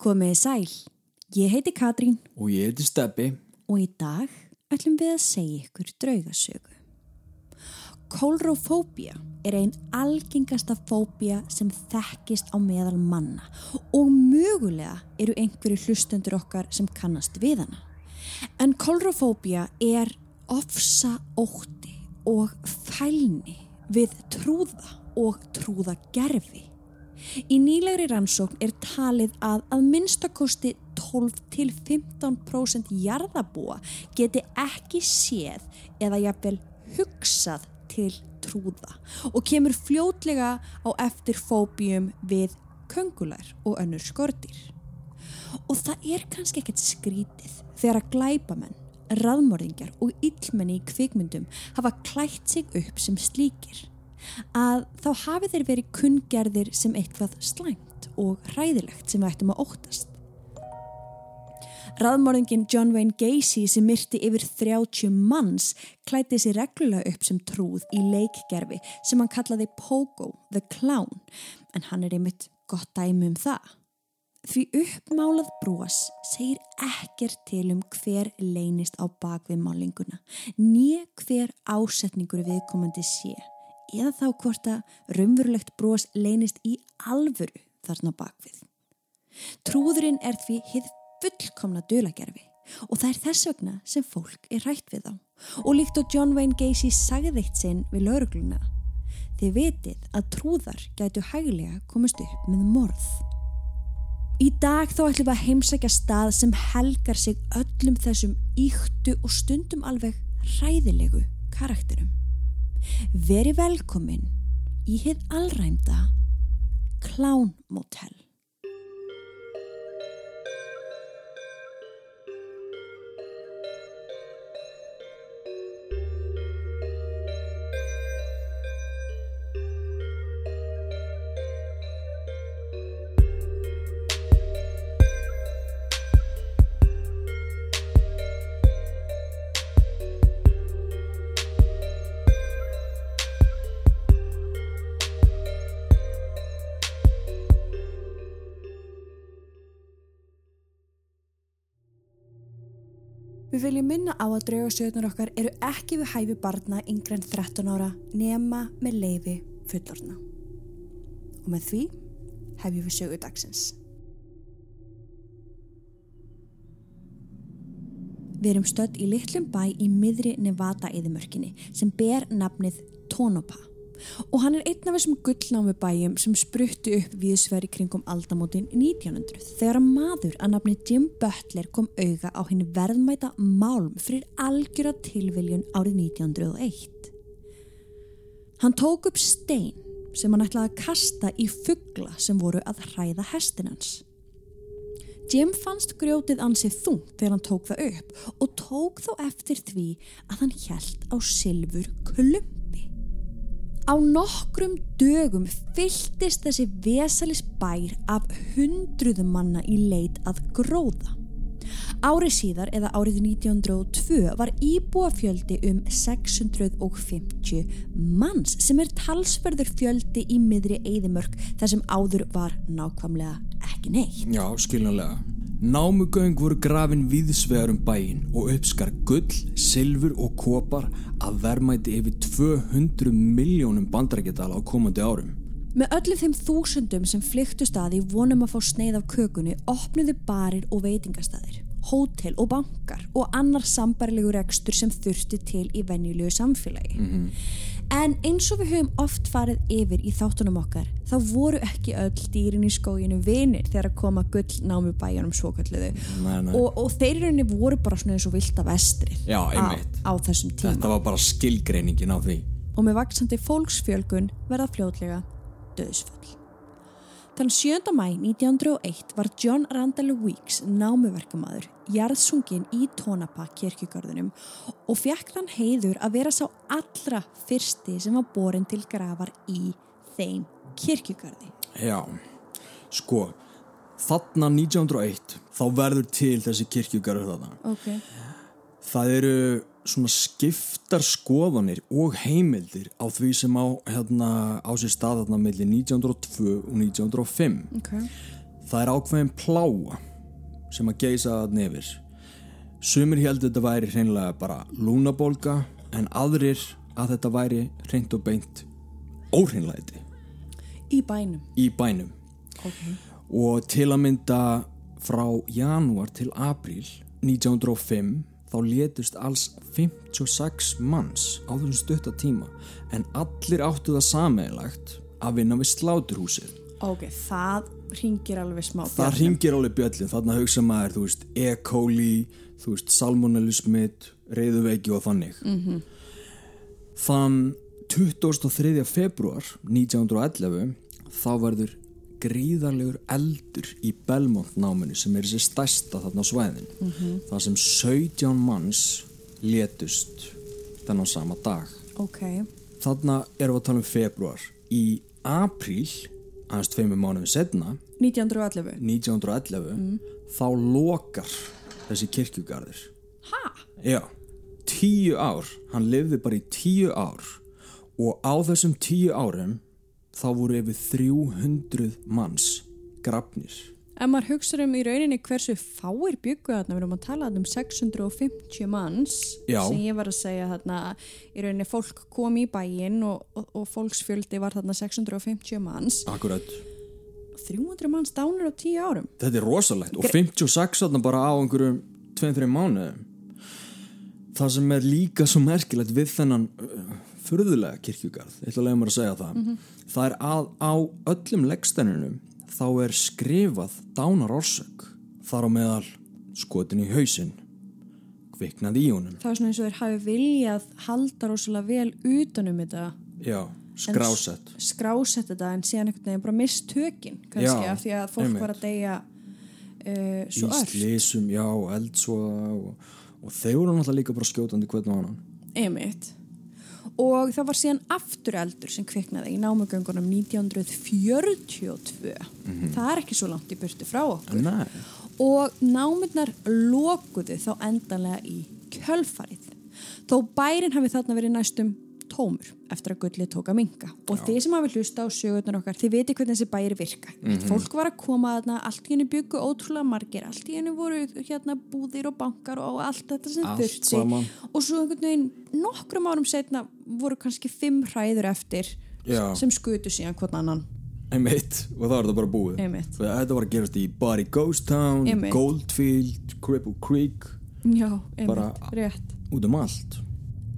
Komiði sæl, ég heiti Katrín Og ég heiti Steppi. og í dag ætlum við að segja ykkur draugasögu. Kólrófóbía er ein algengasta fóbía sem þekkist á meðal manna og mögulega eru einhverju hlustendur okkar sem kannast við hana. En kólrófóbía er ofsa ótti og fælni við trúða og trúðagerfi. Í nýlegri rannsókn er talið að að minnstakosti 12 til 15% jarðabúa geti ekki séð eða jafnvel hugsað til trúða og kemur fljótlega á eftir fóbíum við köngulær og önnur skortir. Og það er kannski ekkert skrítið þegar að glæpamenn, raðmörðingar og illmenni í kvikmyndum hafa klætt sig upp sem slíkir að þá hafi þeir verið kunngerðir sem eitthvað slæmt og hræðilegt sem við ættum að óttast. Raðmörðingin John Wayne Gacy sem myrti yfir 30 manns klætti sér reglulega upp sem trúð í leikgerfi sem hann kallaði Pogo the Clown en hann er einmitt gott dæmi um það. Því uppmálað brós segir ekkert til um hver leynist á bakvið málinguna, nýja hver ásetningur viðkomandi sé eða þá hvort að raunverulegt brós leynist í alvöru þarna bakvið. Trúðurinn er því hið fullkomna dulagerfi og það er þess vegna sem fólk er rætt við þá. Og líkt og John Wayne Gacy sagði eitt sinn við laurugluna, þið vitið að trúðar gætu hæglega komast upp með morð. Í dag þá ætlum við að heimsækja stað sem helgar sig öllum þessum íktu og stundum alveg ræðilegu karakterum. Veri velkomin í hið allræmda Clown Motel. Við viljum minna á að draugasögnar okkar eru ekki við hæfi barna yngre en 13 ára nema með leifi fullorna. Og með því hefjum við sögu dagsins. Við erum stödd í litlum bæ í miðri Nevada eðimörkinni sem ber nafnið Tonopah og hann er einn af þessum gullnámi bæjum sem spruttu upp viðsveri kringum aldamótin 1900 þegar að maður að nafni Jim Butler kom auga á henni verðmæta málm fyrir algjöra tilviljun árið 1901. Hann tók upp stein sem hann ætlaði að kasta í fuggla sem voru að hræða hestinans. Jim fannst grjótið ansið þungt þegar hann tók það upp og tók þó eftir því að hann hjælt á silfur klump. Á nokkrum dögum fylltist þessi vesalis bær af hundruðum manna í leit að gróða. Árið síðar eða árið 1902 var íbúafjöldi um 650 manns sem er talsverður fjöldi í miðri eðimörk þar sem áður var nákvæmlega ekki neitt. Já, skiljanlega. Námugöng voru grafin viðsvegar um bæin og uppskar gull, silfur og kopar að vermæti yfir 200 miljónum bandarækjadala á komandi árum. Með öllum þeim þúsundum sem flyktu staði vonum að fá sneið af kökunni opnuðu barir og veitingastæðir, hótel og bankar og annar sambarlegu rekstur sem þurfti til í venjulegu samfélagi. Mm -hmm. En eins og við höfum oft farið yfir í þáttunum okkar, þá voru ekki öll dýrin í skóginu vinir þegar að koma gull námu bæjanum svokalluðu og, og þeir rauninni voru bara svona eins og vilda vestrið Já, á, á þessum tíma. Þetta var bara skilgreiningin á því. Og með vaksandi fólksfjölgun verða fljótlega döðsföll. Þann 7. mæ 1901 var John Randall Weeks námuverkamaður jarðsungin í Tonapa kirkjugarðunum og fekk þann heiður að vera sá allra fyrsti sem var borin til grafar í þeim kirkjugarði. Já, sko, þarna 1901 þá verður til þessi kirkjugarður þarna. Ok. Það eru svona skiptar skoðanir og heimildir á því sem á, hérna, á sér stað þarna mellir 1902 og 1905 Okay. það er ákveðin pláa sem að geisa nefir sumir heldur þetta væri hreinlega bara lúnabólga en aðrir að þetta væri hreint og beint óhreinlæti Í bænum. í bænum Ok. og til að mynda frá janúar til apríl 1905 þá létust alls 56 manns á þessum stutta tíma en allir áttu það sameigilegt að vinna við sláturhúsið Ok, það ringir alveg smá. það bjöllum. ringir alveg bjöllin þarna hugsa maður, þú veist, E. coli þú veist, salmonellu smitt reyðuveiki og þannig -hmm. þann 23. februar 1911 þá verður gríðarlegur eldur í Belmont náminu sem er þessi stærsta þarna á svæðin -hmm. þar sem 17 manns létust þennan sama dag Ok. þarna erum við að tala um februar í apríl aðeins tveimur mánuðum setna 1911. 1911 þá lokar þessi kirkjugarður Ha? já, tíu ár hann lifði bara í tíu ár og á þessum tíu árum þá voru yfir 300 manns grafnir. Ef maður hugsa um í rauninni hversu fáir byggu þarna, við erum að tala um 650 manns Já. sem ég var að segja þarna, í rauninni fólk kom í bæinn og, og, og fólksfjöldi var þarna 650 manns. Akkurat, 300 manns dánir á 10 árum. Þetta er rosalegt. Og 56 þarna bara á einhverjum 2-3 mánuðum. Það sem er líka svo merkilegt við þennan furðulega kirkjugarð, ég ætla að leiða mér að segja það. Það er að á öllum leggstennunum þá er skrifað dánar orsök þar á meðal skotin í hausinn kviknað í honum. Það er svona eins og þeir hafi viljað halda rosalega vel utanum þetta. Já, skrásett. skrásett þetta en síðan einhvern veginn bara mist tökin kannski Já, af því að fólk einmitt. var að deyja uh, í svo öll slísum, já, eldsvoða og, og þeir voru náttúrulega líka bara skjótandi hvern og annan. Einmitt. Og það var síðan aftur eldur sem kviknaði í námugöngunum 1942. Það er ekki svo langt í burtu frá okkur. Nei, Og námurnar lokuðu þá endanlega í kjölfarið. Þó bærin hafi þarna verið næstum tómur eftir að gullið tók að minga. Og þið sem hafi hlusta á sögurnar okkar, þið viti hvernig þessi bæri virka. Fólk var að koma þarna, allt í henni byggu ótrúlega margir, allt í henni voru hérna búðir og bankar og allt þetta sem þurfti. Og svo einhvern veginn nokkrum árum setna voru kannski fimm hræður eftir Já. sem skutu síðan hvern annan. einmitt og þá er þetta bara búið Einmitt. Þetta var að gerast í Body Ghost Town Einmitt. Goldfield, Cripple Creek Já, Bara- rétt. út um allt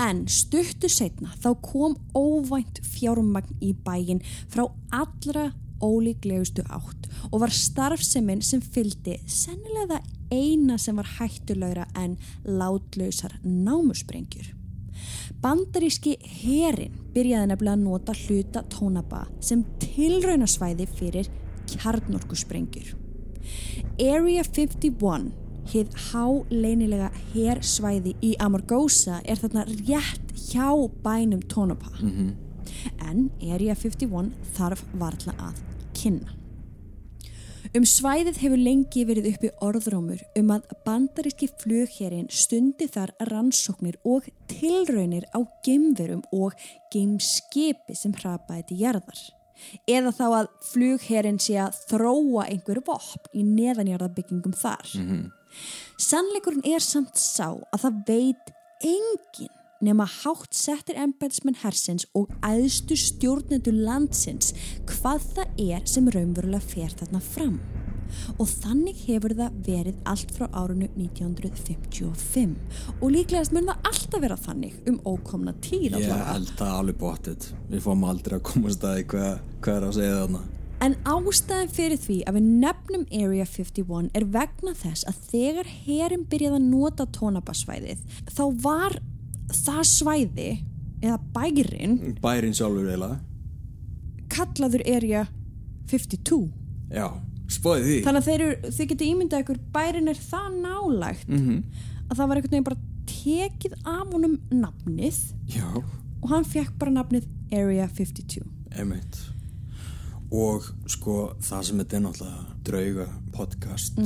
En stuttu setna þá kom óvænt fjármagn í bæin frá allra ólíklegustu átt og var starfseminn sem fylgdi sennilega eina sem var hættulegra en látlausar námusprengjur. Bandaríski herin byrjaði nefnilega að nota hluta tónaba sem tilraunasvæði fyrir kjarnorkusprengjur. Area 51 hið háleinilega hersvæði í Amargosa er þarna rétt hjá bænum Tonopah. En Area 51 þarf varla að kynna. Um svæðið hefur lengi verið uppi orðrómur um að bandaríski flugherinn stundi þar rannsóknir og tilraunir á geimverum og geimskipi sem hrapaði til jarðar. Eða þá að flugherinn sé að þróa einhver vopn í neðanjarðarbyggingum þar. Sannleikurinn er samt sá að það veit enginn nema hátt settir embætismenn hersins og æðstu stjórnendur landsins hvað það er sem raunverulega fer þarna fram. Og þannig hefur það verið allt frá árunu 1955 og líklegast mun það alltaf vera þannig um ókomna tíð Ég allavega. held það alveg bóttið Við fáum aldrei að komast að því hvað, hvað er að segja þarna En ástæðan fyrir því að við nefnum Area 51 er vegna þess að þegar herin byrjaði að nota tónabasvæðið þá var það svæði eða bærin Bærin sjálfur eiginlega kallaður Area 52 Já, spóðið því. Þannig að þeir, eru- þið getur ímyndað ykkur bærin er það nálægt Mhm. að það var einhvern veginn bara tekið af honum nafnið Já, og hann fekk bara nafnið Area 52 emitt Og sko, það sem þetta er náttúrulega drauga podcast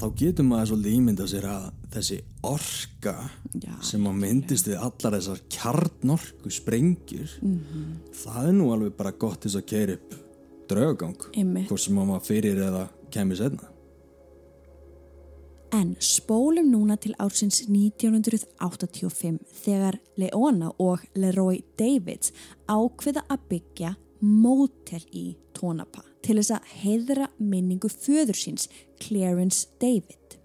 Þá getur maður svolítið ímyndað sér að þessi orka Já, sem að myndist við allar þessar kjarnorku sprengjur það er nú alveg bara gott þess að keira upp draugagang hvort sem að maður fyrir eða kemur setna En spólum núna til ársins 1985 þegar Leona og Leroy Davids ákveða að byggja mótel í Tónapa til þess að heiðra minningu föður síns, Clarence David.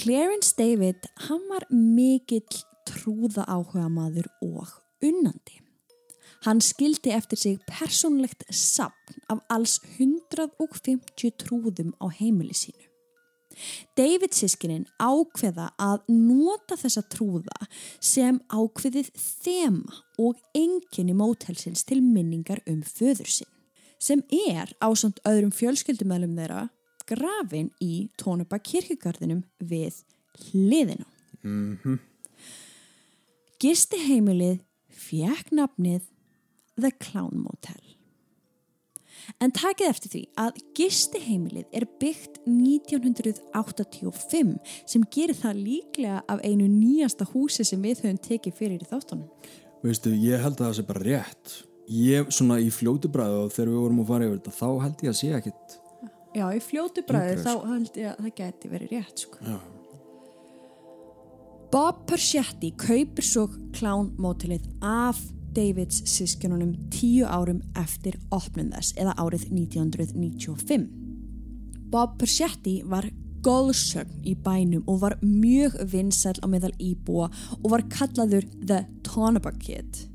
Clarence David, hann var mikill trúða áhuga maður og unnandi. Hann skildi eftir sig persónlegt sapn af alls 150 trúðum á heimili sínu. David sískinin ákveða að nota þessa trúða sem ákveðið þema og enginni mótelsins til minningar um föður sinn sem er ásand öðrum fjölskyldumælum þeirra grafin í Tónuba kirkjugarðinum við hliðinu. mm -hmm. Gisti heimilið fjekk nafnið The Clown Motel. En takið eftir því að gisti heimilið er byggt 1985 sem gerir það líklega af einu nýjasta húsi sem við höfum tekið fyrir í þáttunum. Veistu, ég held að það sé bara rétt ég, svona í fljótu bræðu og þegar við vorum að fara yfir þetta þá held ég að sé ekkit Já, í fljótu bræði Yngra, þá sko. held ég að það geti verið rétt sko. Já, Bob Persetti kaupir svo klánmótilið af Davids sískjununum tíu árum eftir opnum þess eða árið 1995. Bob Persetti var góðsögn í bænum og var mjög vinsæl á meðal íbúa og var kallaður The Tonopah Kid.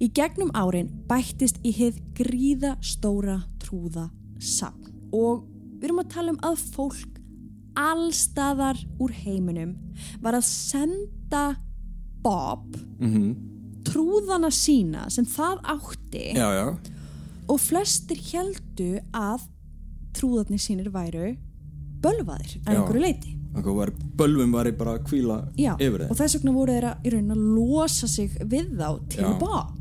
Í gegnum árin bættist í hið gríða stóra trúða sapn og við erum að tala um að fólk allstaðar úr heiminum var að senda Bob mm trúðana sína sem það átti já, já. og flestir heldu að trúðarnir sínir væru bölvaðir að Já. einhverju leiti var, bölvum var bara að kvíla Já, yfir og þeim þess vegna voru þeirra í raunin að losa sig við þá til. Bob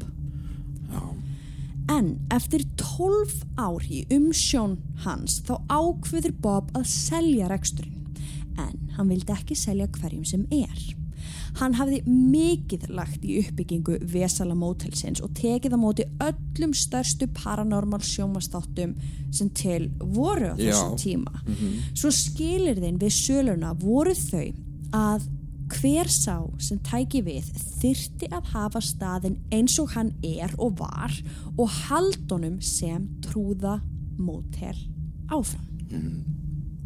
En eftir 12 ár í umsjón hans þá ákveður Bob að selja reksturinn. En hann vildi ekki selja hverjum sem er. Hann hafði mikið lagt í uppbyggingu Vesala Motelsins og tekið á móti öllum stærstu paranormal sjómastáttum sem til voru á þessum tíma. Svo skilir þeim við söluna voru þau að hver sá sem tæki við þyrti að hafa staðin eins og hann er og var og haldunum sem trúða mótel áfram.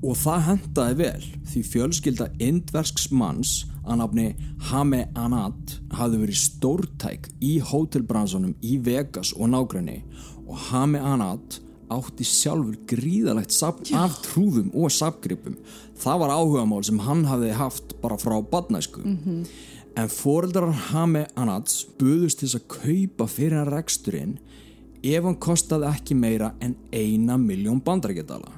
Og það hendaði vel því fjölskylda indversks manns að nafni Hame Anat hafði verið stórtæk í hótelbransunum í Vegas og nágræni og Hame Anat átti sjálfur gríðalegt af trúðum og sapgripum. Það var áhugamál sem hann hafði haft bara frá badnæsku. En foreldrar Hame Anats buðust þess að kaupa fyrir hann reksturinn ef hann kostaði ekki meira en eina miljón bandarækjadala.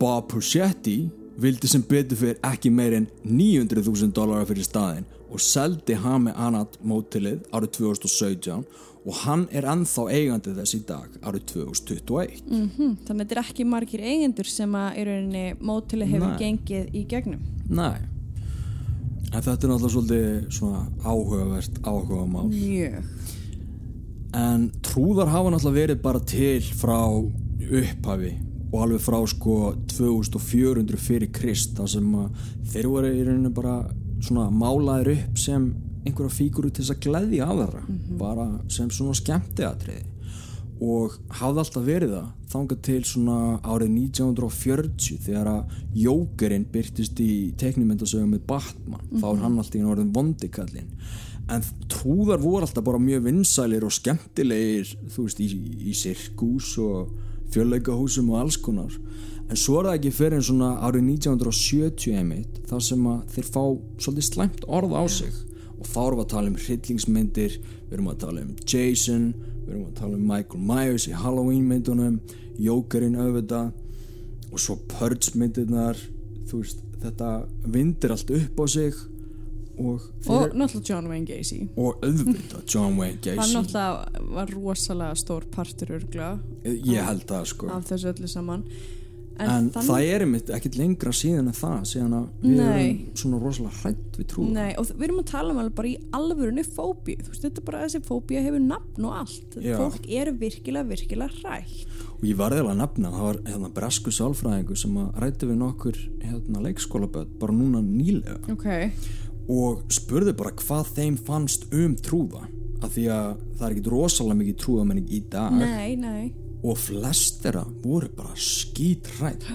Bob Puchetti vildi sem betur fyrir ekki meir en 900.000 dólarar fyrir staðinn og seldi Hame Anat mótilið árið 2017 og hann er ennþá eigandi þess í dag árið 2021 Mm Þannig að þetta er ekki margir eigendur sem að í rauninni mótili hefur Nei. gengið í gegnum. Nei En þetta er náttúrulega svolítið svona áhugavert áhugamál Mjög. En trúðar hafa náttúrulega verið bara til frá upphafi og alveg frá sko 2400 fyrir Krist þar sem þeir voru í rauninu bara svona málaðir upp sem einhverja fíguru til þess að gleðja aðra bara sem svona skemmtiatriði. Og hafði alltaf verið það þangað til svona árið 1940 þegar að Jókerinn byrtist í teknimyndasögum með Batman. Þá er hann alltaf í orðin vondikallin en trúðar voru alltaf bara mjög vinsælir og skemmtilegir þú veist í, í sirkus og fjölleikahúsum og alls konar. En svo er það ekki fyrir en svona árið 1970 einmitt þar sem að þeir fá svolítið slæmt orð á sig. Og þá erum við að tala um hryllingsmyndir við erum að tala um Jason við erum að tala um Michael Myers í Halloween myndunum Jokerinn auðvitað og svo Purge myndirnar. Þú veist, þetta vindir allt upp á sig og, Og náttúrulega John Wayne Gacy. og auðvitað John Wayne Hann Gacy náttúrulega var rosalega stór partur örgla ég held það sko af þessu öllu saman. en, þann- það er einmitt ekkit lengra síðan en það síðan að við Nei. erum svona rosalega hrætt við trúða Nei, og við erum að tala um alveg bara í alvörunni fóbíu, þú veist, þetta er bara þessi fóbía hefur nafn og allt, Já. fólk er virkilega, virkilega hrætt og ég var eða að nefna það var hérna, bresku sálfræðingu sem að rætti við nokkur hérna, leikskólaböð bara núna nýlega Ok, og spurði bara hvað þeim fannst um trúða af því að það er ekkit rosalega mikið trúðamenning í dag. Nei, nei. Og flest þeirra voru bara skítrætt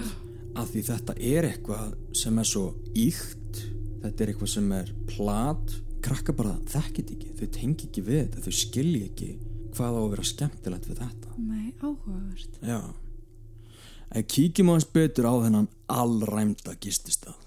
af því þetta er eitthvað sem er svo íkt þetta er eitthvað sem er plat. Krakka bara þekkit ekki þau tengi ekki við þetta, þau skilji ekki hvað á að vera skemmtilegt við þetta. Nei, áhugavert. Já. En kíkjum aðeins betur á þennan allræmda gististað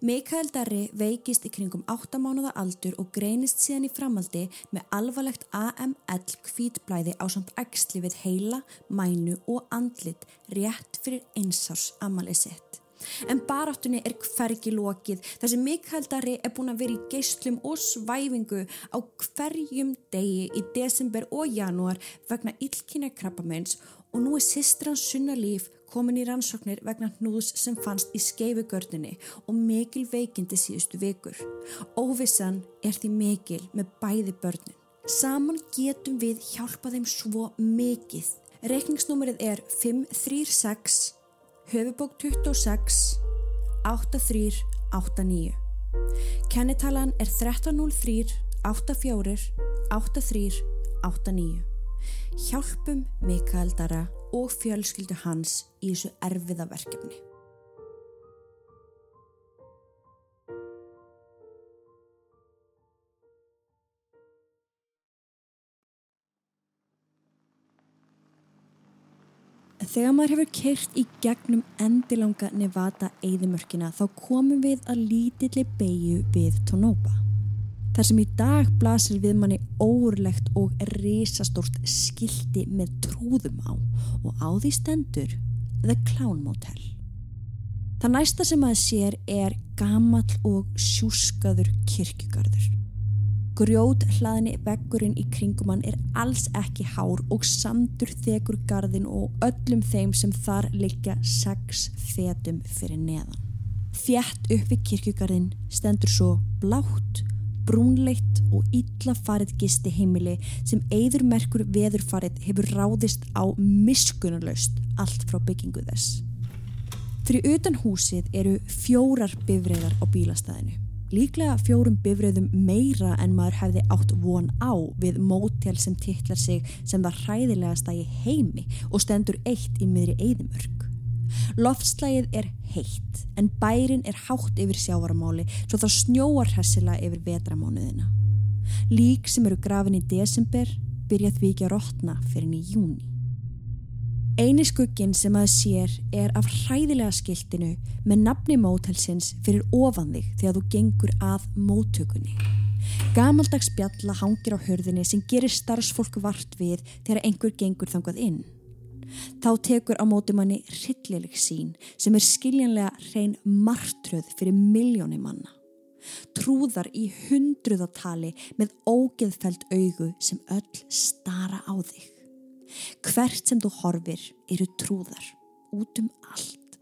Mikael Darri veikist í kringum 8 mánuða aldur og greinist síðan í framaldi með alvarlegt AML kvítblæði á samt ægsli við heila, mænu og andlit rétt fyrir einsás amalið sitt. En baráttunni er hvergi lokið þar sem Mikael Darri er búin að vera í geislum og svæfingu á hverjum degi í desember og janúar vegna illkynja krabbamenns og nú er systran Sunna Líf komin í rannsóknir vegna hnúðs sem fannst í skeifugörninni og mikil veikindi síðustu vikur. Óvissan er því mikil með bæði börnin. Saman getum við hjálpa þeim svo mikið. Reikningsnúmerið er 536 höfubók 26 8389. Kennitalan er 1303 84 83 89. Hjálpum Mikael Dara og fjölskyldu hans í þessu erfiða verkefni. Þegar maður hefur keirt í gegnum endilanga Nevada eðimörkina þá komum við að lítilli beigju við Tonópa. Þar sem í dag blasir við manni óurlegt og risastórt skildi með trúðum á og á því stendur The Clown Motel. Það næsta sem maður sér er gamall og sjúskaður kirkjugarður. Grjót hlaðinni veggurinn í kringum hann er alls ekki hár og sandur þekur garðin og öllum þeim sem þar liggja sex fetum fyrir neðan. Þjætt upp við kirkjugarðin stendur svo blátt, brúnleitt og illa farið gisti heimili sem eðurmerkur veðurfarið hefur ráðist á miskunarlaust allt frá byggingu þess. Fyrir utan húsið eru fjórar bifreiðar á bílastæðinu. Líklega fjórum bifröðum meira en maður hefði átt von á við mótel sem titlar sig sem það hræðilegasta í heimi og stendur eitt í miðri eðimörk. Loftslægið er heitt en bærin er hátt yfir sjávarmáli svo það snjóar hessilega yfir vetramánuðina. Lík sem eru grafin í desember byrja því ekki að rotna fyrir í júni. Einu skuggin sem að sér er af hræðilega skiltinu með nafni mótelsins fyrir ofan þig þegar þú gengur að móttökunni. Gamaldags bjalla hangir á hörðinni sem gerir starfsfólk vart við þegar einhver gengur þangað inn. Þá tekur á mótumanni hryllileg sín sem er skiljanlega hrein martröð fyrir miljóni manna. Trúðar í hundruðatali með ógeðfæld augu sem öll stara á þig. Hvert sem þú horfir eru trúðar út um allt.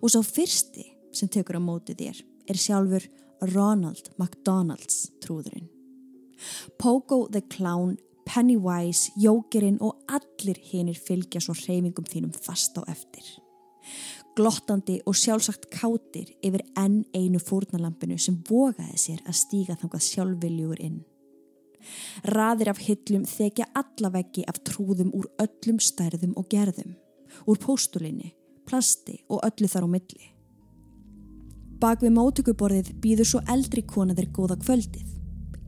Og svo fyrsti sem tekur á móti þér er sjálfur Ronald McDonalds trúðurinn. Pogo the Clown, Pennywise, Jókerinn og allir hinnir fylgja svo hreyfingum þínum fast á eftir. Glottandi og sjálfsagt kátir yfir enn einu fórnalampinu sem vogaði sér að stíga þangað sjálfviljúur inn. Raðir af hillum þekja allaveggi af trúðum úr öllum stærðum og gerðum, úr póstulinni, plasti og öllu þar á milli. Bak við mótökuborðið býður svo eldri kona þeir góða kvöldið,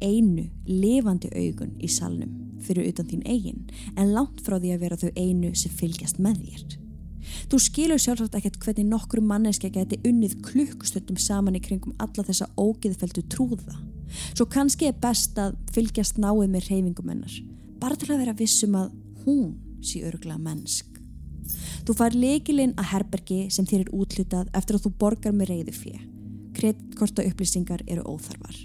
einu lifandi augun í salnum fyrir utan þín eigin, en langt frá því að vera þau einu sem fylgjast með þér. Þú skilur sjálfsagt ekkert hvernig nokkru manneskja geti unnið klukkustöndum saman í kringum alla þessa ógeðfeldu trúða. Svo kannski er best að fylgjast náið með reyfingum hennar, bara til að vera vissum að hún sé örgla mennsk. Þú fær leikilinn að herbergi sem þér er útlutað eftir að þú borgar með reyðu fjö. Kreditkorta upplýsingar eru óþarfar,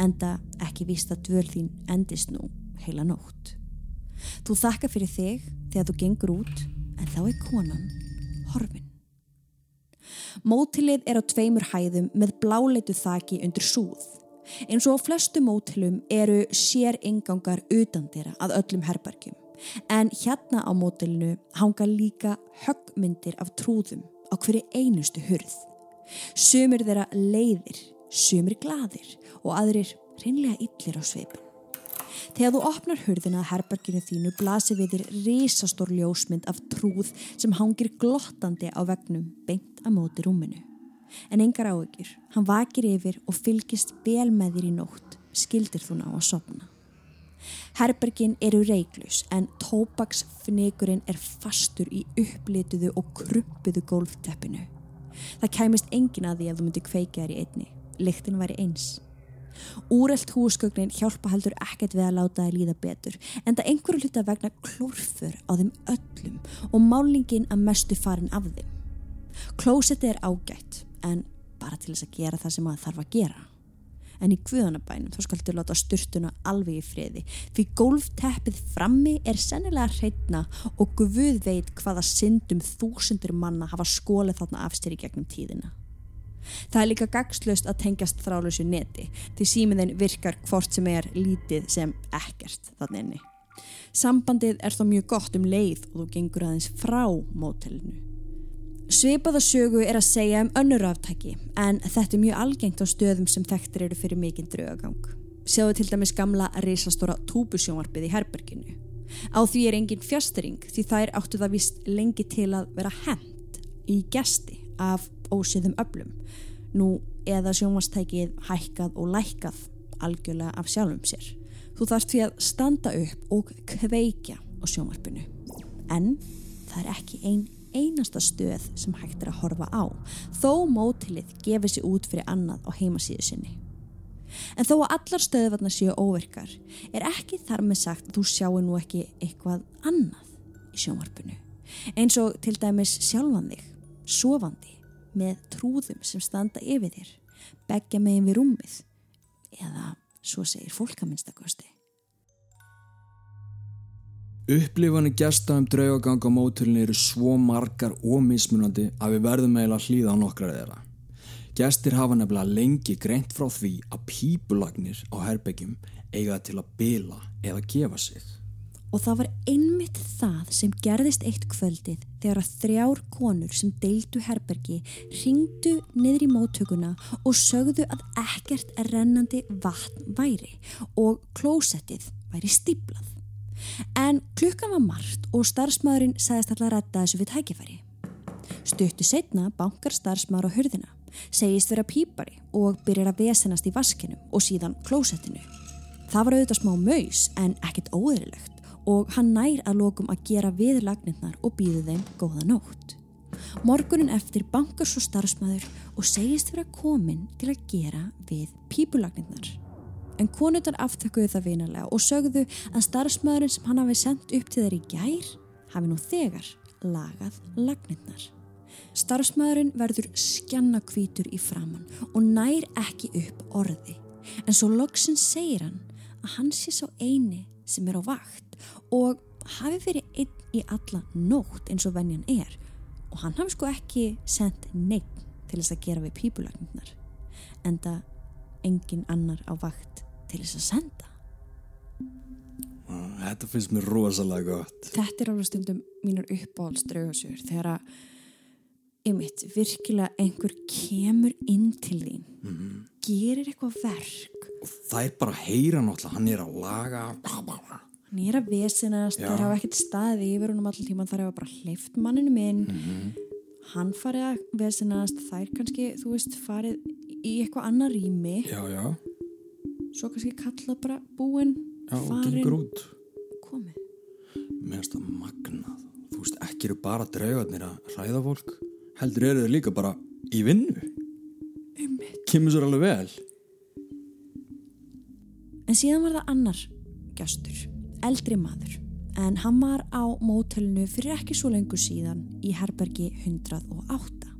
enda ekki víst að dvöl þín endist nú heila nótt. Þú þakka fyrir þig þegar þú gengur út en þá er konan horfin. Mótilið er á tveimur hæðum með bláleitu þaki undir súð. Eins og á flestu mótilum eru sér ingangar utan þeirra að öllum herbergjum. En hérna á mótilinu hanga líka höggmyndir af trúðum á hverju einustu hurð. Sumir þeirra leiðir, sumir gladir og aðrir reynlega illir á sveipin. Þegar þú opnar hurðina að herberginu þínu blasir við þér risastór ljósmynd af trúð sem hangir glottandi á vegnum beint að móti rúminu. En engar áökjur, hann vakir yfir og fylgist vel með þér í nótt, skildir þú ná að sopna. Herbergin eru reiklus en tópaksfnegurinn er fastur í upplituðu og kruppuðu gólfteppinu. Það kæmist engin að því að þú myndi kveika þér í einni. Lyktin væri eins. Úrelt húsgögnin hjálpa heldur ekkert við að láta það líða betur en það einhverju hluta vegna klórfur á þeim öllum og málingin að mestu farin af þeim. Klósetti er ágætt en bara til þess að gera það sem maður þarf að gera. En í guðanabænum þá skaldur láta styrtuna alveg í friði því gólfteppið frammi er sennilega hreitna og guð veit hvaða syndum þúsundur manna hafa skólið þarna afstyri gegnum tíðina. Það er líka gagslust að tengjast þrálusu neti því símiðin virkar hvort sem er lítið sem ekkert þannig enni. Sambandið er þó mjög gott um leið og þú gengur aðeins frá mótelinu. Svipaða sögu er að segja um önnur aftæki en þetta er mjög algengt á stöðum sem þekktir eru fyrir mikinn draugagang. Sjáðu til dæmis gamla reysastóra túbusjónvarpið í herberginu. Á því er engin fjastering því þær áttu það vist lengi til að vera hend í gesti af ósiðum öflum nú eða sjónvastækið hækkað og lækkað algjörlega af sjálfum sér. Þú þarfst því að standa upp og kveikja á sjónvarpinu. En það er ekki ein einasta stöð sem hægt er að horfa á, þó mótilið gefið sér út fyrir annað á heimasíðu sinni. En þó að allar stöðvarna séu óverkar, er ekki þar með sagt þú sjáu nú ekki eitthvað annað í sjónvarpinu. Eins og til dæmis sjálfan þig, sofandi, með trúðum sem standa yfir þér, begja megin við rúmið eða svo segir fólkaminnstakosti. Upplifani gæsta um draugagang á mótulni eru svo margar og mismunandi að við verðum eiginlega að hlýða á nokkrar þeirra. Gæstir hafa nefnilega lengi greint frá því að pípulagnir á herbyggjum eiga til að bila eða gefa sig. Og það var einmitt það sem gerðist eitt kvöldið þegar að þrjár konur sem deildu herbergi ringdu niður í móttökuna og sögðu að ekkert er rennandi vatn væri og klósettið væri stíplað. En klukkan var margt og starfsmæðurinn sagðist alltaf að þessu við tækifæri. Stuttu setna bankar starfsmæður á hörðina, segist vera pípari og byrjar að vesenast í vaskinum og síðan klósettinu. Það var auðvitað smá maus en ekkert óeðrilegt og hann nær að lokum að gera við lagnirnar og býðu þeim góða nótt. Morgunin eftir bankar svo starfsmæður og segist vera komin til að gera við pípulagnirnar. En konutan aftökuðu það vinalega og sögðu að starfsmæðurinn sem hann hafi sendt upp til þeir í gær hafi nú þegar lagað lagnirnar. Starfsmæðurinn verður skjannakvítur í framann og nær ekki upp orði en svo loksinn segir hann að hann sé svo eini sem er á vakt og hafi verið einn í alla nótt eins og venjan er. Og hann hafi sko ekki sendt neitt til þess að gera við pípulagnirnar en það engin annar á vakt til þess að senda. Þetta finnst mér rosalega gott. Þetta er alveg stundum mínur uppáhaldsdraugasjör þegar að einmitt, virkilega einhver kemur inn til þín mm -hmm. gerir eitthvað verk. Og það er bara að heyra náttúrulega hann er að laga að vesinast það hafa ekkert staði yfir húnum allir tíma það er bara hleyft manninu minn mm -hmm. hann farið að vesinast er kannski, þú veist, farið í eitthvað annar rými. Já, já. Svo kannski kalla bara búin já, farin komið. Mér finnst það magnað. Þú veist, ekki eru bara draugarnir að hræða fólk heldur eru þau líka bara í vinnu. Kemur sér alveg vel. En síðan var það annar gæstur, eldri maður en hann var á mótelinu fyrir ekki svo lengur síðan í herbergi 108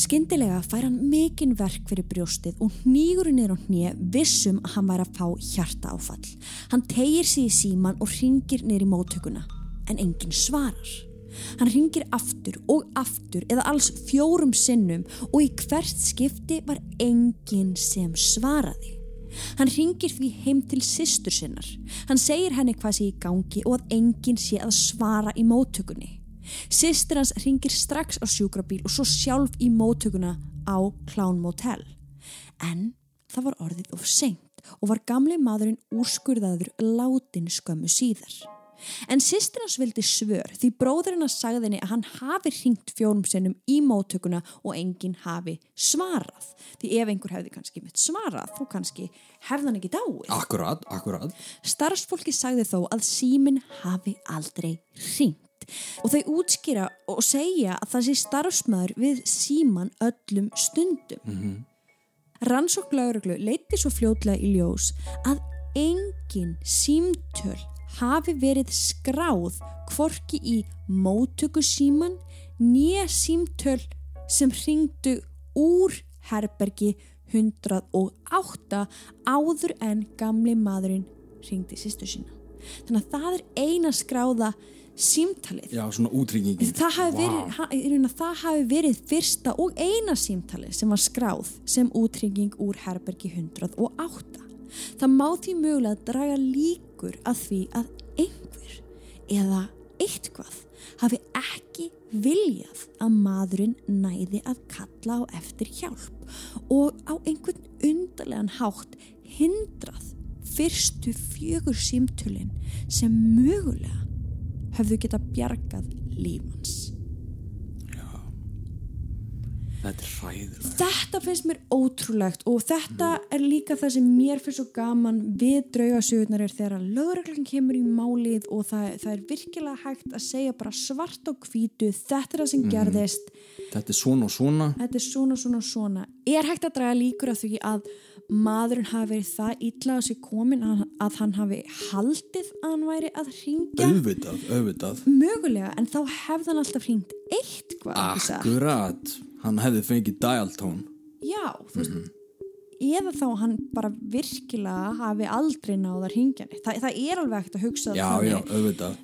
Skyndilega fær hann mikinn verk fyrir brjóstið og nýgur niður á hnið vissum að hann væri að fá hjarta áfall. Hann tegir sig í síman og ringir niður í móttökuna en enginn svarar. Hann ringir aftur og aftur eða alls fjórum sinnum og í hvert skipti var enginn sem svaraði. Hann ringir því heim til sýstur sinnar. Hann segir henni hvað sé í gangi og að enginn sé að svara í móttökunni. Sýstur hans ringir strax á sjúkrabíl og svo sjálf í móttökuna á Clown Motel. En það var orðið of seint og var gamli maðurinn úrskurðaður látin skömmu síðar. En sýstir hans vildi svör því bróðurinn að sagði henni að hann hafi ringt fjórum sinnum í móttökuna og enginn hafi svarað. Því ef einhver hefði kannski mitt svarað, þá kannski hefði hann ekki dáið. Akkurat, akkurat. Starfsfólki sagði þó að símin hafi aldrei ringt. Og þau útskýra og segja að það sé starfsmæður við síman öllum stundum. Mm -hmm. Rannsók lauruglu leiti svo fljótlega í ljós að engin símtöl hafi verið skráð kvorki í mótökusíman nýja símtöl sem ringdu úr herbergi 108 áður en gamli maðurinn ringdi sýstu sína. Þannig að það er eina skráða símtalið. Já, svona útryggingin. Það hafi wow. verið, það hafi verið fyrsta og eina símtalið sem var skráð sem útrygging úr herbergi 108. Það má því mögulega draga líkur að því að einhver eða eitthvað hafi ekki viljað að maðurinn næði að kalla á eftir hjálp og á einhvern undarlegan hátt hindrað fyrstu fjögur símtölinn sem mögulega höfðu geta bjargað lífans Þetta er hræður. Þetta finnst mér ótrúlegt og þetta mm. er líka það sem mér finnst svo gaman við draugasögurnar er þegar lögreglan kemur í málið og það, það er virkilega hægt að segja bara svart á kvítu, þetta er það sem mm. gerðist. Þetta er svona og svona. Þetta er svona og svona og svona. Er hægt að draga líkur af því að maðurinn hafi verið það illa á sig komin að, að hann hafi haldið að hann væri að ringja? Auðvitað, auðvitað. Mögulega, en þá hefði hann alltaf ringt eitt hvað. Akkurat hann hefði fengið dialtón já, þú veist mm -hmm. eða þá hann bara virkilega hafi aldrei náða hringjanir Þa, það er alveg ekkert að hugsa já, já, auðvitað.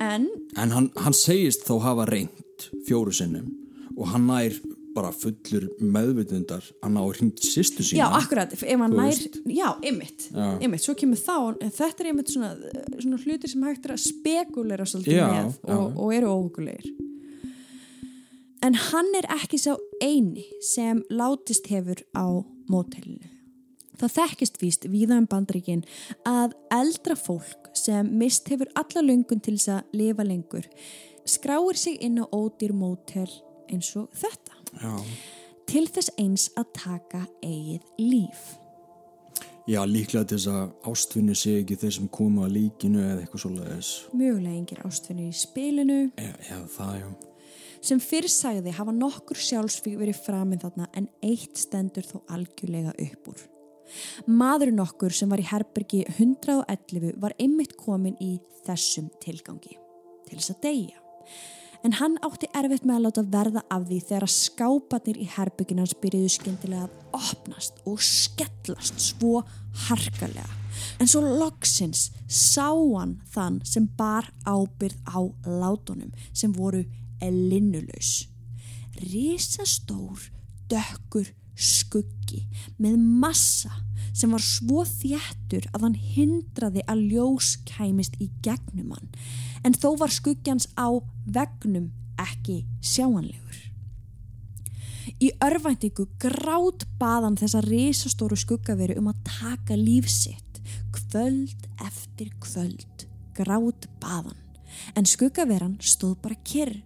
En, en hann, hann segist þó hafa reynd fjóru sinnum og hann nær bara fullur meðvitundar hann á hringt sýstu sína. Já, akkurat, ef hann nær já, ymmit, ymmit, svo kemur þá þetta er ymmit svona, svona hlutir sem hægt er að spekulera svolítið já, með og, og eru óhugulegir En hann er ekki sá eini sem látist hefur á mótælinu. Það þekkist víst viðan um bandaríkin að eldra fólk sem mist hefur alla lungun til þess að lifa lengur skráir sig inn á ódýr mótel eins og þetta. Já. Til þess eins að taka eigið líf. Já, líklega til þess að ástfinni sé ekki þeir sem koma að líkinu eða eitthvað svolítið. Mjögulega yngir ástfinni í spilinu. Já, já það já. Sem fyrr sagði hafa nokkur sjálfsvík verið framinn þarna en eitt stendur þó algjörlega upp úr. Maðurinn okkur sem var í herbergi 111 var einmitt komin í þessum tilgangi, til þess að deyja. En hann átti erfitt með að láta verða af því þegar að skápanir í herbyggina byrjuðu skemmtilega að opnast og skellast svo harkalega. En svo loksins sá hann þann sem bar ábyrð á látunum sem voru er linnulaus. Rísastór, dökkur skuggi með massa sem var svo þjættur að hann hindraði að ljós kæmist í gegnum hann en þó var skuggjans á vegnum ekki sjáanlegur. Í örvæntingu grátt baðan þessa risastóru skuggaveri um að taka lífsitt kvöld eftir kvöld grátt baðan en skuggaveran stóð bara kyrr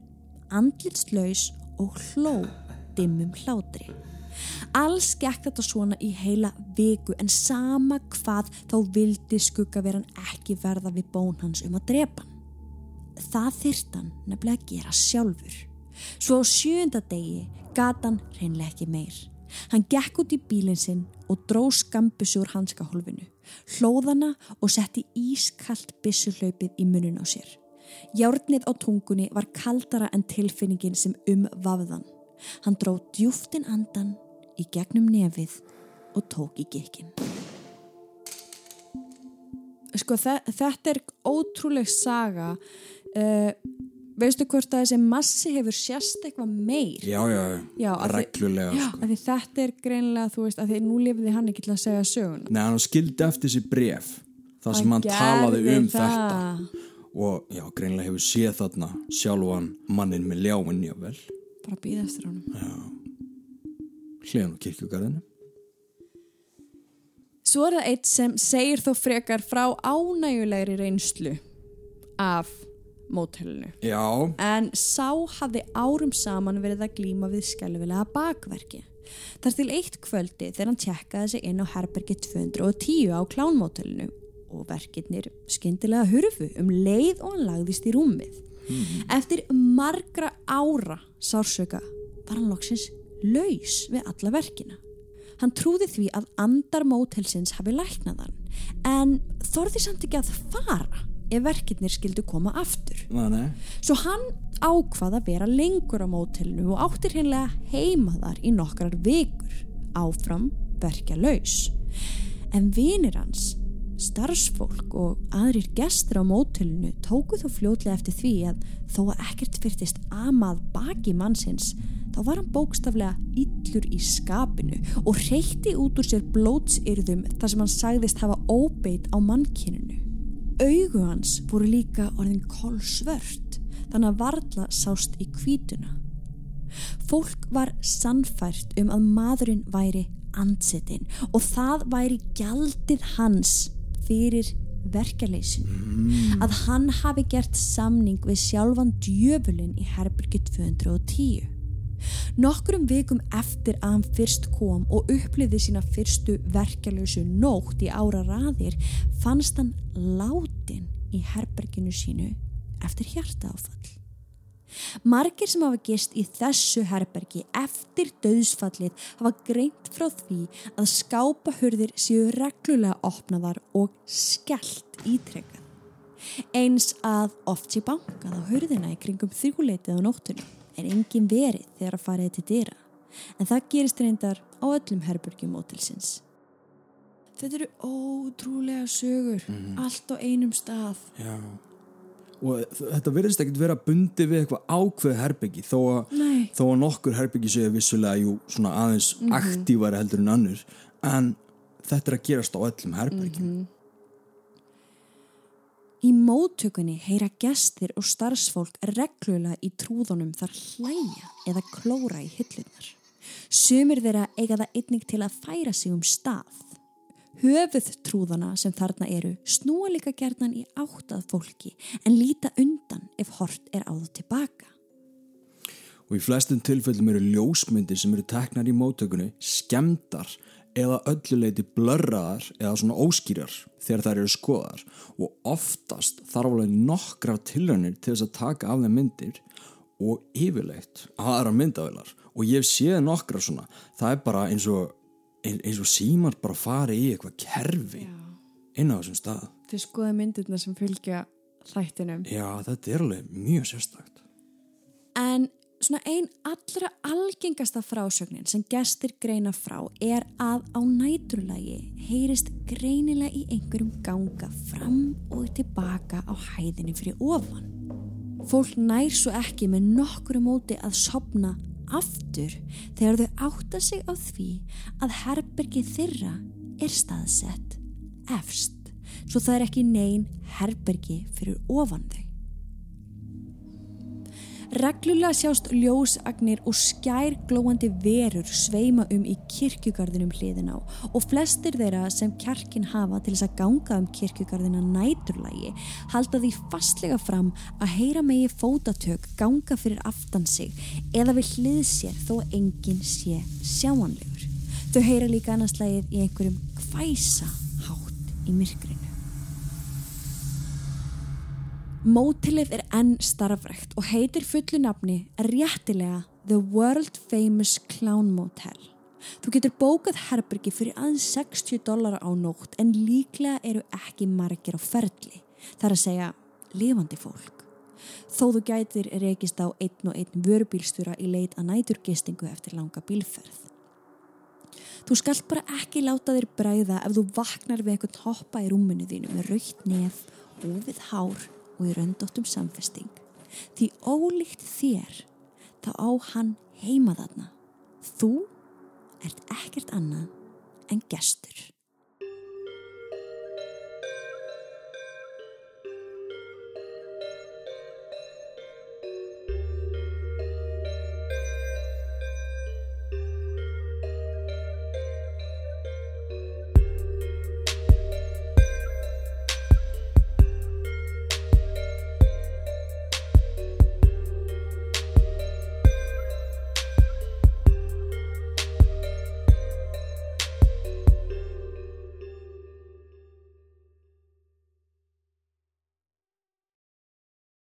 andlitslaus og hló dimmum hlátri. Alls gekk þetta svona í heila viku en sama hvað þá vildi skuggaveran ekki verða við bón hans um að drepa hann. Það þyrst hann nefnilega að gera sjálfur. Svo á sjönda degi gata hann reynlega ekki meir. Hann gekk út í bílinn sinn og dró skambisur hanskahólfinu, hlóðana og setti ískallt bissurhlaupið í munun á sér. Járnið á tungunni var kaldara en tilfinningin sem um vafðan. Hann dró djúftin andan í gegnum nefið og tók í gekkin. Sko þetta er ótrúleg saga uh, veistu hvort að þessi massi hefur sérst eitthvað meir Já, já, Já, af því- reglulega Já, sko. því þetta er greinlega, þú veist, af því nú lifði hann ekki til að segja sögun Nei, hann skildi eftir sér bref þar sem hann talaði um þetta og já, greinlega hefur séð þarna sjálfan mannin með ljáin jável Bara býða eftir honum. Hliðan á kirkjugarðinu Svo er það eitt sem segir þó frekar frá ánægulegri reynslu af mótelinu. Já, En sá hafði árum saman verið að glíma við skelvilega bakverki. Þar til eitt kvöldi þegar hann tjekkaði sig inn á herbergi 210 á klánmótelinu og verkirnir skyndilega hurfu um leið og hann lagðist í rúmið. Eftir margra ára sársöka var hann loksins laus við alla verkina. Hann trúði því að andar mótelsins hafi læknað hann en þorði samt ekki að fara ef verkirnir skildu koma aftur. Nei, nei. Svo hann ákvað að vera lengur á mótelinu og áttir hreinlega heima þar í nokkrar vikur áfram verkja laus. En vinir hans, starfsfólk og aðrir gestur á mótelinu tóku þó fljótlega eftir því að þó að ekkert fyrtist amað baki mannsins þá var hann bókstaflega illur í skapinu og reykti út úr sér blótsyrðum þar sem hann sagðist hafa óbeitt á mannkyninu. Augu hans voru líka orðin kolsvört þannig að varla sást í kvítuna. Fólk var sannfært um að maðurinn væri ansettinn og það væri gjaldið hans fyrir verkaleysinu. Að hann hafi gert samning við sjálfan djöfulinn í Herbergi 210. Nokkrum vikum eftir að hann fyrst kom og upplifði sína fyrstu verkjalösu nótt í ára raðir fannst hann látin í herberginu sínu eftir hjartaáfall. Margir sem hafa gist í þessu herbergi eftir döðsfallið hafa greint frá því að skápahurðir séu reglulega opnaðar og skellt ítrekkað. Eins að oft sé bankað á hurðina í kringum þrjúleitið á nóttunum en engin verið þegar að fara til dyra. En það gerist reyndar á öllum herbergjum mótilsins. Þetta eru ótrúlega sögur, allt á einum stað. Já. Og þetta verðist ekkert vera bundi við eitthvað ákveð herbyggi þó að, þó að nokkur herbyggi séu vissulega jú svona aðeins aktífari heldur en annur en þetta er að gerast á öllum herbyggjum. Í móttökunni heyra gestir og starfsfólk reglulega í trúðunum þar hlæja eða klóra í hyllunar. Sumir þeirra eiga það einnig til að færa sig um stað. Höfuð trúðana sem þarna eru snúa líka gerðan í áttað fólki en líta undan ef hort er á það tilbaka. Og í flestum tilfellum eru ljósmyndir sem eru teknar í móttökunni skemdar eða ölluleiti blörraðar eða svona óskýrar þegar þær eru skoðar og oftast þarf alveg nokkra tilraunir til þess að taka af þeim myndir og yfirleitt aðra myndavelar og ég séð nokkra svona. Það er bara eins og eins og símar bara fari í eitthvað kerfi inn á þessum stað Þið skoða myndirna sem fylgja þættinum. já þetta er alveg mjög sérstakt En svona ein allra algengasta frásögnin sem gestir greina frá er að á næturlagi heyrist greinilega í einhverjum ganga fram og tilbaka á hæðinni fyrir ofan. Fólk nær svo ekki með nokkru móti að sopna aftur þegar þau átta sig á því að herbergi þeirra er staðsett efst svo það er ekki nein herbergi fyrir ofan þau. Reglulega sjást ljósagnir og skær glóandi verur sveima um í kirkjugarðinum hliðin á og flestir þeirra sem kjarkin hafa til þess að ganga um kirkjugarðina næturlægi halda því fastlega fram að heyra megi fótatök ganga fyrir aftan sig eða við hlið sér þó enginn sé sjáanlegur. Þau heyra líka annarslægið í einhverjum hvæsa hátt í myrkrinu. Mótilið er enn starfrækt og heitir fullu nafni réttilega The World Famous Clown Motel. Þú getur bókað herbergi fyrir aðeins 60 dólara á nótt en líklega eru ekki margir á ferli. Það er að segja lifandi fólk. Þó þú gætir rekist á einn og einn vörubílstjóra í leit að næturgistingu eftir langa bílferð. Þú skalt bara ekki láta þér bræða ef þú vaknar við einhvern hoppa í rúminu þínu með raukt nef, ofið hár og í raundóttum samfesting. Því ólíkt þér þá á hann heima þarna. Þú ert ekkert annað en gestur.